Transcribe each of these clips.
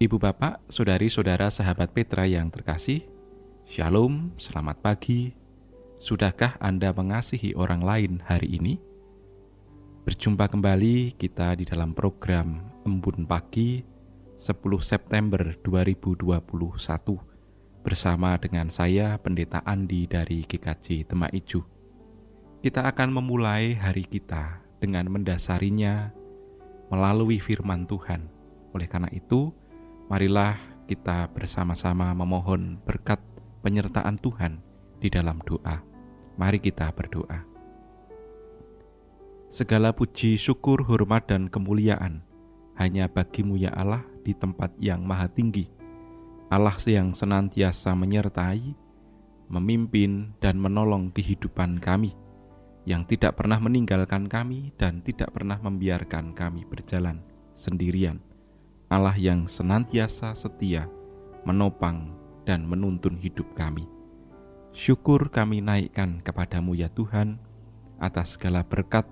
Ibu bapak, saudari-saudara sahabat Petra yang terkasih, Shalom, selamat pagi. Sudahkah Anda mengasihi orang lain hari ini? Berjumpa kembali kita di dalam program Embun Pagi 10 September 2021 bersama dengan saya Pendeta Andi dari GKJ Demak Ijo. Kita akan memulai hari kita dengan mendasarinya melalui firman Tuhan. Oleh karena itu, marilah kita bersama-sama memohon berkat penyertaan Tuhan di dalam doa. Mari kita berdoa. Segala puji, syukur, hormat, dan kemuliaan hanya bagimu ya Allah di tempat yang maha tinggi. Allah yang senantiasa menyertai, memimpin, dan menolong kehidupan kami, yang tidak pernah meninggalkan kami dan tidak pernah membiarkan kami berjalan sendirian. Allah yang senantiasa setia, menopang, dan menuntun hidup kami. Syukur kami naikkan kepadamu ya Tuhan, atas segala berkat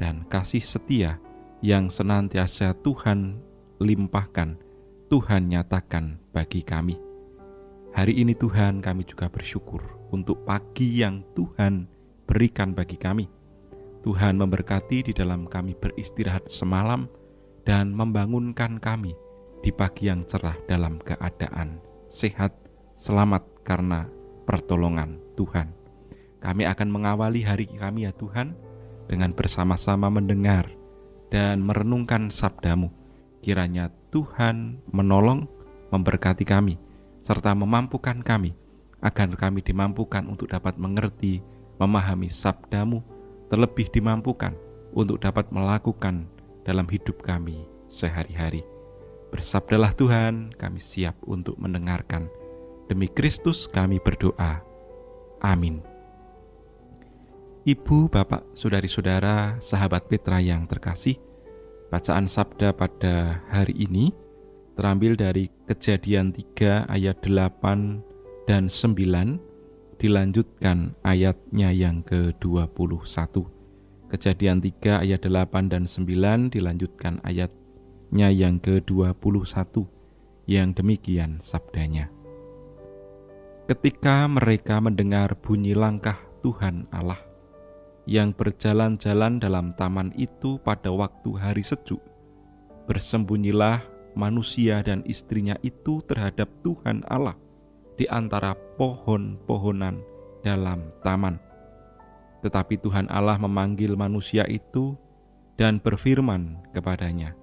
dan kasih setia yang senantiasa Tuhan limpahkan, Tuhan nyatakan bagi kami. Hari ini Tuhan kami juga bersyukur untuk pagi yang Tuhan berikan bagi kami. Tuhan memberkati di dalam kami beristirahat semalam dan membangunkan kami di pagi yang cerah dalam keadaan sehat, selamat karena pertolongan Tuhan. Kami akan mengawali hari kami ya Tuhan dengan bersama-sama mendengar dan merenungkan sabdamu. Kiranya Tuhan menolong, memberkati kami, serta memampukan kami, agar kami dimampukan untuk dapat mengerti, memahami sabdamu, terlebih dimampukan untuk dapat melakukan dalam hidup kami sehari-hari. Bersabdalah Tuhan, kami siap untuk mendengarkan. Demi Kristus kami berdoa. Amin. Ibu, bapak, saudari-saudara, sahabat Petra yang terkasih, bacaan sabda pada hari ini terambil dari kejadian 3 ayat 8 dan 9 dilanjutkan ayatnya yang ke-21. Kejadian 3 ayat 8 dan 9 dilanjutkan ayatnya yang ke-21 yang demikian sabdanya. Ketika mereka mendengar bunyi langkah Tuhan Allah yang berjalan-jalan dalam taman itu pada waktu hari sejuk. Bersembunyilah manusia dan istrinya itu terhadap Tuhan Allah di antara pohon-pohonan dalam taman. Tetapi Tuhan Allah memanggil manusia itu dan berfirman kepadanya,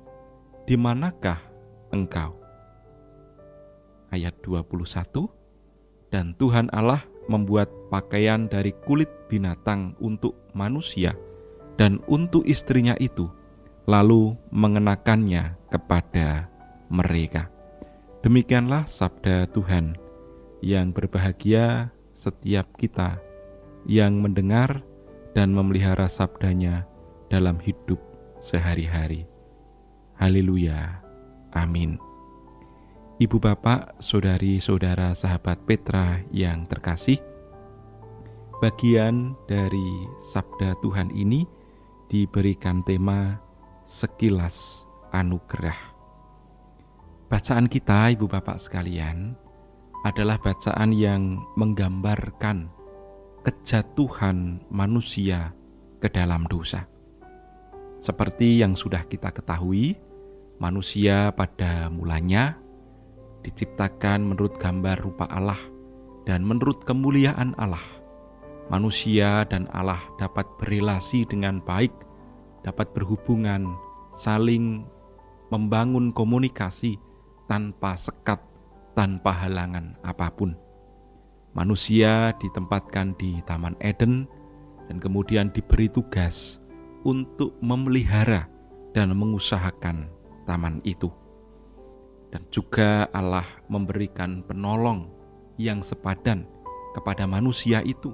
"Di manakah engkau?" Ayat 21 Dan Tuhan Allah membuat pakaian dari kulit binatang untuk manusia dan untuk istrinya itu, lalu mengenakannya kepada mereka. Demikianlah sabda Tuhan yang berbahagia setiap kita yang mendengar dan memelihara sabdanya dalam hidup sehari-hari. Haleluya. Amin. Ibu bapak, saudari-saudara sahabat Petra yang terkasih, bagian dari sabda Tuhan ini diberikan tema sekilas anugerah. Bacaan kita, ibu bapak sekalian, adalah bacaan yang menggambarkan kejatuhan manusia ke dalam dosa. Seperti yang sudah kita ketahui, manusia pada mulanya diciptakan menurut gambar rupa Allah dan menurut kemuliaan Allah. Manusia dan Allah dapat berelasi dengan baik, dapat berhubungan, saling membangun komunikasi tanpa sekat, tanpa halangan apa pun. Manusia ditempatkan di Taman Eden dan kemudian diberi tugas untuk memelihara dan mengusahakan taman itu dan juga Allah memberikan penolong yang sepadan kepada manusia itu.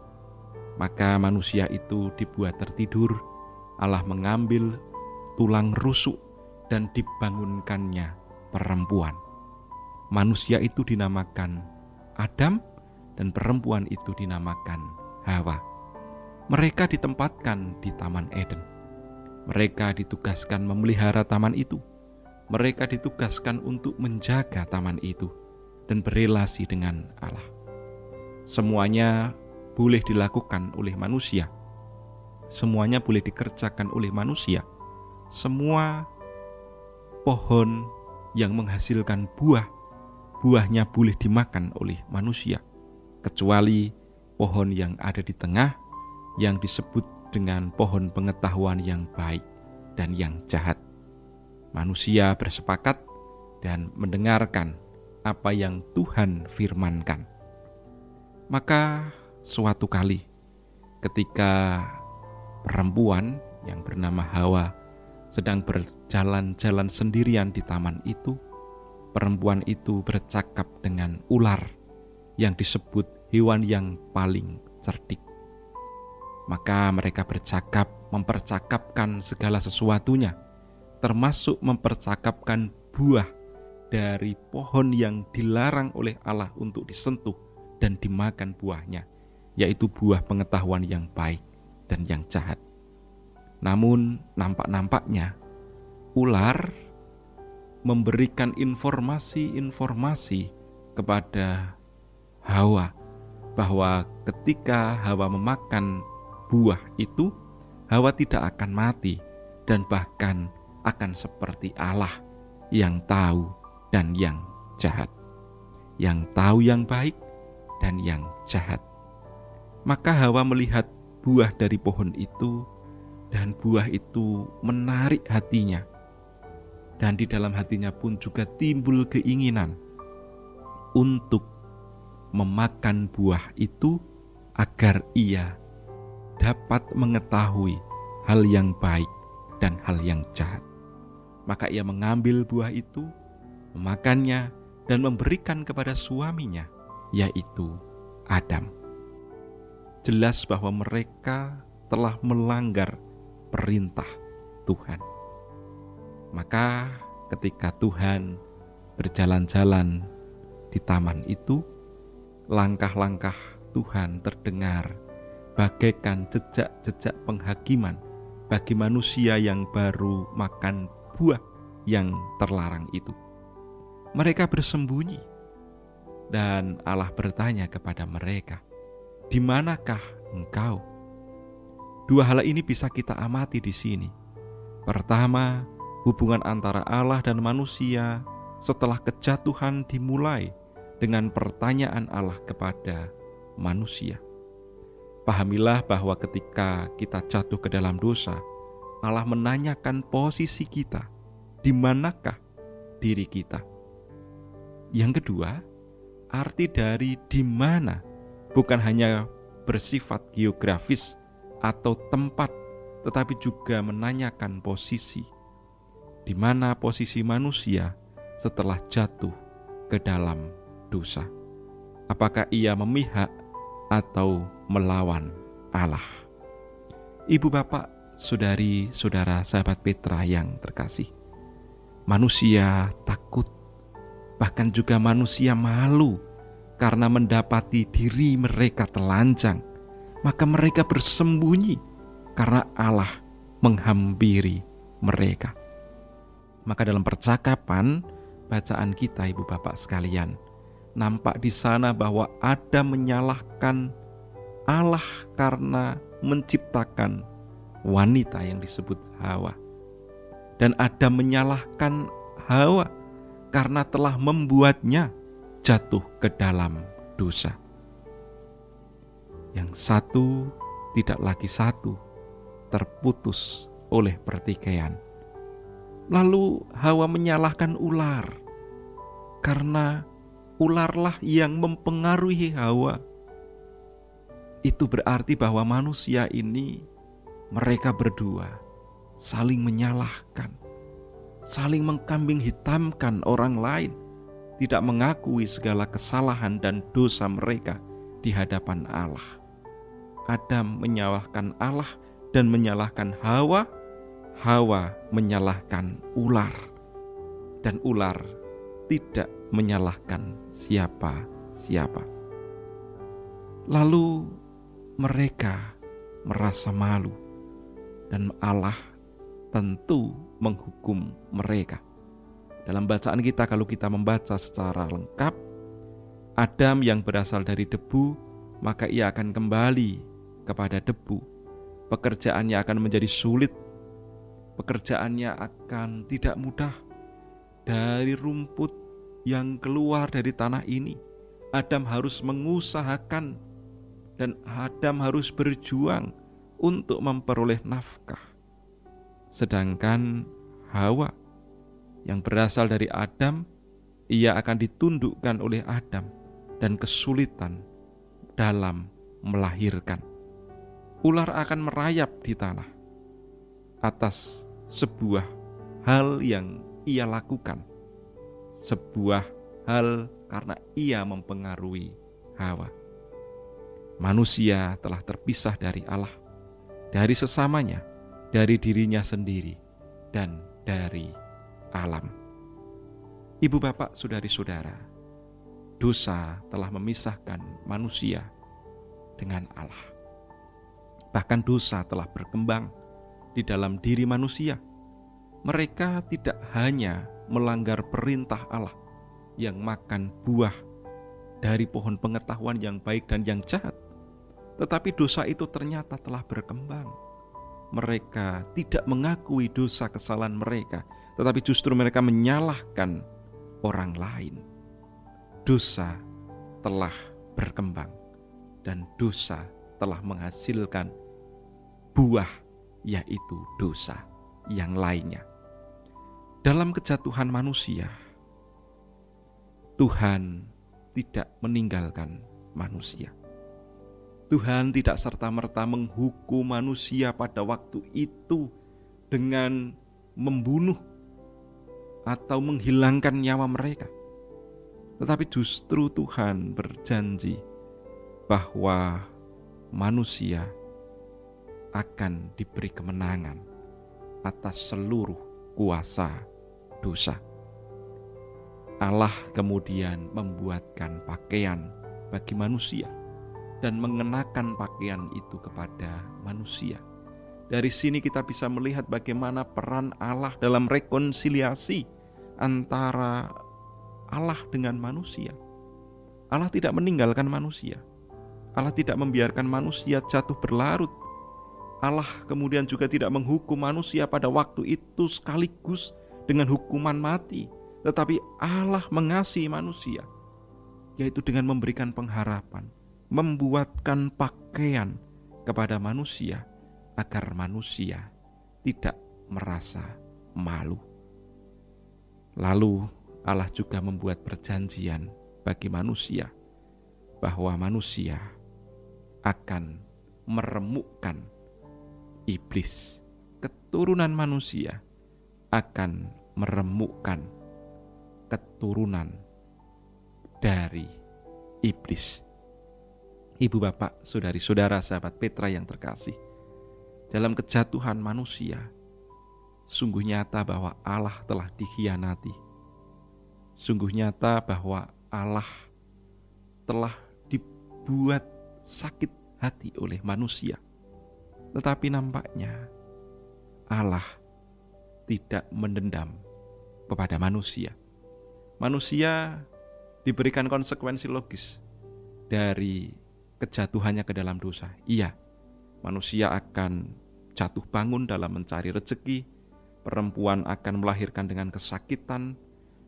Maka manusia itu dibuat tertidur, Allah mengambil tulang rusuk dan dibangunkannya perempuan. Manusia itu dinamakan Adam dan perempuan itu dinamakan Hawa. Mereka ditempatkan di Taman Eden. Mereka ditugaskan memelihara taman itu mereka ditugaskan untuk menjaga taman itu dan berelasi dengan Allah. Semuanya boleh dilakukan oleh manusia. Semuanya boleh dikerjakan oleh manusia. Semua pohon yang menghasilkan buah, buahnya boleh dimakan oleh manusia, kecuali pohon yang ada di tengah yang disebut dengan pohon pengetahuan yang baik dan yang jahat. Manusia bersepakat dan mendengarkan apa yang Tuhan firmankan. Maka suatu kali ketika perempuan yang bernama Hawa sedang berjalan-jalan sendirian di taman itu, perempuan itu bercakap dengan ular yang disebut hewan yang paling cerdik. Maka mereka bercakap, mempercakapkan segala sesuatunya, termasuk mempercakapkan buah dari pohon yang dilarang oleh Allah untuk disentuh dan dimakan buahnya, yaitu buah pengetahuan yang baik dan yang jahat. Namun, nampak-nampaknya ular memberikan informasi-informasi kepada Hawa bahwa ketika Hawa memakan buah itu, Hawa tidak akan mati dan bahkan akan seperti Allah yang tahu dan yang jahat, yang tahu yang baik dan yang jahat. Maka Hawa melihat buah dari pohon itu, dan buah itu menarik hatinya, dan di dalam hatinya pun juga timbul keinginan untuk memakan buah itu agar ia dapat mengetahui hal yang baik dan hal yang jahat. Maka ia mengambil buah itu, memakannya, dan memberikan kepada suaminya, yaitu Adam. Jelas bahwa mereka telah melanggar perintah Tuhan. Maka, ketika Tuhan berjalan-jalan di taman itu, langkah-langkah Tuhan terdengar bagaikan jejak-jejak penghakiman bagi manusia yang baru makan buah yang terlarang itu. Mereka bersembunyi, dan Allah bertanya kepada mereka, "Di manakah engkau?" Dua hal ini bisa kita amati di sini. Pertama, hubungan antara Allah dan manusia setelah kejatuhan dimulai dengan pertanyaan Allah kepada manusia. Pahamilah bahwa ketika kita jatuh ke dalam dosa, Allah menanyakan posisi kita, di manakah diri kita. Yang kedua, arti dari di mana bukan hanya bersifat geografis atau tempat, tetapi juga menanyakan posisi. Di mana posisi manusia setelah jatuh ke dalam dosa? Apakah ia memihak atau melawan Allah. Ibu bapak, saudari, saudara, sahabat Petra yang terkasih. Manusia takut, bahkan juga manusia malu karena mendapati diri mereka telanjang. Maka mereka bersembunyi karena Allah menghampiri mereka. Maka dalam percakapan bacaan kita ibu bapak sekalian, nampak di sana bahwa ada menyalahkan Allah karena menciptakan wanita yang disebut Hawa. Dan ada menyalahkan Hawa karena telah membuatnya jatuh ke dalam dosa. Yang satu tidak lagi satu, terputus oleh pertikaian. Lalu Hawa menyalahkan ular karena ularlah yang mempengaruhi Hawa. Itu berarti bahwa manusia ini, mereka berdua saling menyalahkan, saling mengkambing hitamkan orang lain, tidak mengakui segala kesalahan dan dosa mereka di hadapan Allah. Adam menyalahkan Allah dan menyalahkan Hawa, Hawa menyalahkan ular, dan ular tidak menyalahkan siapa-siapa. Lalu mereka merasa malu, dan Allah tentu menghukum mereka. Dalam bacaan kita kalau kita membaca secara lengkap, Adam yang berasal dari debu, maka ia akan kembali kepada debu. Pekerjaannya akan menjadi sulit. Pekerjaannya akan tidak mudah. Dari rumput yang keluar dari tanah ini, Adam harus mengusahakan dan Adam harus berjuang untuk memperoleh nafkah. Sedangkan Hawa yang berasal dari Adam, ia akan ditundukkan oleh Adam dan kesulitan dalam melahirkan. Ular akan merayap di tanah atas sebuah hal yang ia lakukan, sebuah hal karena ia mempengaruhi Hawa. Manusia telah terpisah dari Allah, dari sesamanya, dari dirinya sendiri, dan dari alam. Ibu, bapak, saudari-saudara, dosa telah memisahkan manusia dengan Allah. Bahkan dosa telah berkembang di dalam diri manusia. Mereka tidak hanya melanggar perintah Allah yang makan buah dari pohon pengetahuan yang baik dan yang jahat, tetapi dosa itu ternyata telah berkembang. Mereka tidak mengakui dosa kesalahan mereka, tetapi justru mereka menyalahkan orang lain dosa telah berkembang dan dosa telah menghasilkan buah, yaitu dosa yang lainnya. Dalam kejatuhan manusia, Tuhan tidak meninggalkan manusia. Tuhan tidak serta-merta menghukum manusia pada waktu itu dengan membunuh atau menghilangkan nyawa mereka tetapi justru Tuhan berjanji bahwa manusia akan diberi kemenangan atas seluruh kuasa dosa. Allah kemudian membuatkan pakaian bagi manusia dan mengenakan pakaian itu kepada manusia. Dari sini kita bisa melihat bagaimana peran Allah dalam rekonsiliasi antara Allah dengan manusia. Allah tidak meninggalkan manusia. Allah tidak membiarkan manusia jatuh berlarut. Allah kemudian juga tidak menghukum manusia pada waktu itu sekaligus dengan hukuman mati, tetapi Allah mengasihi manusia, yaitu dengan memberikan pengharapan, membuatkan pakaian kepada manusia agar manusia tidak merasa malu. Lalu Allah juga membuat perjanjian bagi manusia bahwa manusia akan meremukkan iblis. Keturunan manusia akan meremukkan keturunan dari iblis. Ibu bapak, saudari-saudara, sahabat Petra yang terkasih, dalam kejatuhan manusia, sungguh nyata bahwa Allah telah dikhianati Sungguh nyata bahwa Allah telah dibuat sakit hati oleh manusia. Tetapi nampaknya Allah tidak mendendam kepada manusia. Manusia diberikan konsekuensi logis dari kejatuhannya ke dalam dosa. Iya, manusia akan jatuh bangun dalam mencari rezeki, perempuan akan melahirkan dengan kesakitan,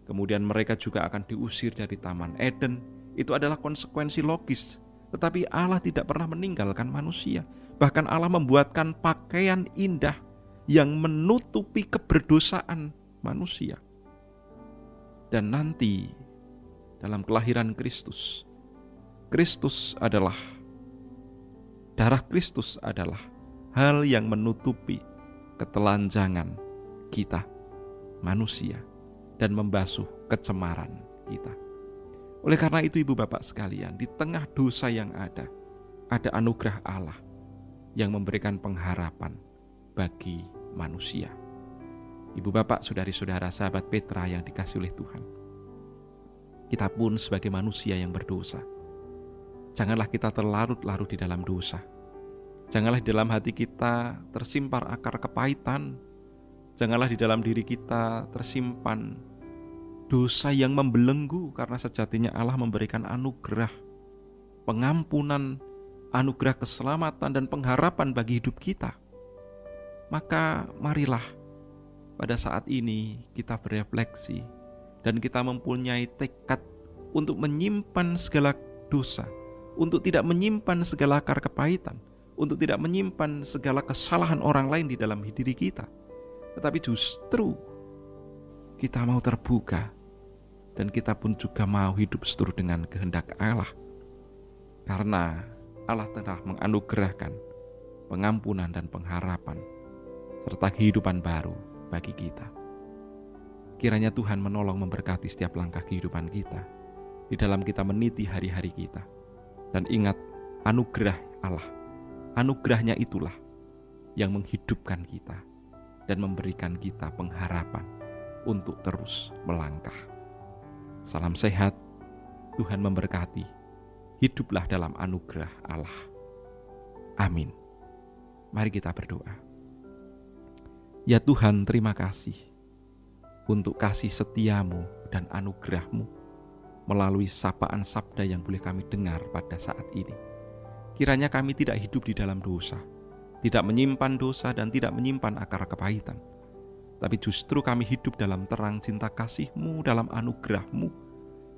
kemudian mereka juga akan diusir dari Taman Eden. Itu adalah konsekuensi logis. Tetapi Allah tidak pernah meninggalkan manusia. Bahkan Allah membuatkan pakaian indah yang menutupi keberdosaan manusia. Dan nanti dalam kelahiran Kristus, Kristus adalah darah Kristus adalah hal yang menutupi ketelanjangan kita manusia dan membasuh kecemaran kita. Oleh karena itu ibu bapak sekalian, di tengah dosa yang ada, ada anugerah Allah yang memberikan pengharapan bagi manusia. Ibu bapak, saudari-saudara, sahabat Petra yang dikasih oleh Tuhan. Kita pun sebagai manusia yang berdosa, janganlah kita terlarut-larut di dalam dosa. Janganlah di dalam hati kita tersimpar akar kepahitan, Janganlah di dalam diri kita tersimpan dosa yang membelenggu karena sejatinya Allah memberikan anugerah, pengampunan, anugerah keselamatan dan pengharapan bagi hidup kita. Maka marilah pada saat ini kita berefleksi dan kita mempunyai tekad untuk menyimpan segala dosa, untuk tidak menyimpan segala akar kepahitan, untuk tidak menyimpan segala kesalahan orang lain di dalam diri kita, tetapi justru kita mau terbuka dan kita pun juga mau hidup seturut dengan kehendak Allah. Karena Allah telah menganugerahkan pengampunan dan pengharapan serta kehidupan baru bagi kita. Kiranya Tuhan menolong memberkati setiap langkah kehidupan kita di dalam kita meniti hari-hari kita. Dan ingat, anugerah Allah, anugerahnya itulah yang menghidupkan kita dan memberikan kita pengharapan untuk terus melangkah. Salam sehat, Tuhan memberkati. Hiduplah dalam anugerah Allah. Amin. Mari kita berdoa. Ya Tuhan, terima kasih untuk kasih setiamu dan anugerahmu melalui sapaan sabda yang boleh kami dengar pada saat ini. Kiranya kami tidak hidup di dalam dosa, tidak menyimpan dosa dan tidak menyimpan akar kepahitan. Tapi justru kami hidup dalam terang cinta kasihmu, dalam anugerahmu,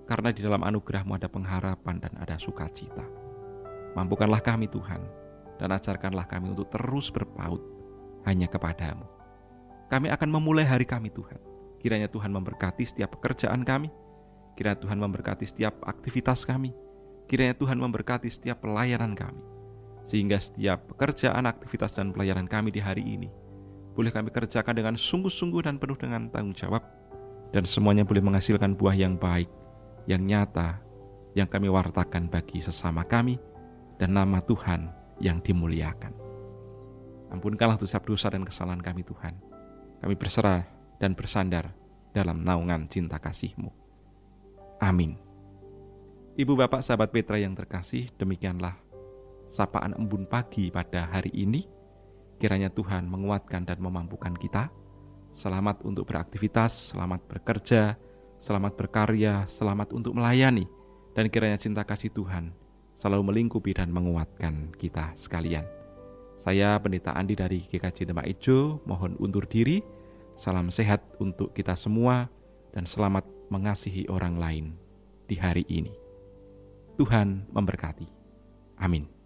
karena di dalam anugerahmu ada pengharapan dan ada sukacita. Mampukanlah kami Tuhan, dan ajarkanlah kami untuk terus berpaut hanya kepadamu kami akan memulai hari kami Tuhan. Kiranya Tuhan memberkati setiap pekerjaan kami. Kiranya Tuhan memberkati setiap aktivitas kami. Kiranya Tuhan memberkati setiap pelayanan kami. Sehingga setiap pekerjaan, aktivitas, dan pelayanan kami di hari ini boleh kami kerjakan dengan sungguh-sungguh dan penuh dengan tanggung jawab. Dan semuanya boleh menghasilkan buah yang baik, yang nyata, yang kami wartakan bagi sesama kami, dan nama Tuhan yang dimuliakan. Ampunkanlah dosa-dosa dan kesalahan kami Tuhan kami berserah dan bersandar dalam naungan cinta kasih-Mu. Amin. Ibu bapak sahabat Petra yang terkasih, demikianlah sapaan embun pagi pada hari ini. Kiranya Tuhan menguatkan dan memampukan kita. Selamat untuk beraktivitas, selamat bekerja, selamat berkarya, selamat untuk melayani. Dan kiranya cinta kasih Tuhan selalu melingkupi dan menguatkan kita sekalian. Saya Pendeta Andi dari GKJ Demak Ijo, mohon undur diri. Salam sehat untuk kita semua dan selamat mengasihi orang lain di hari ini. Tuhan memberkati. Amin.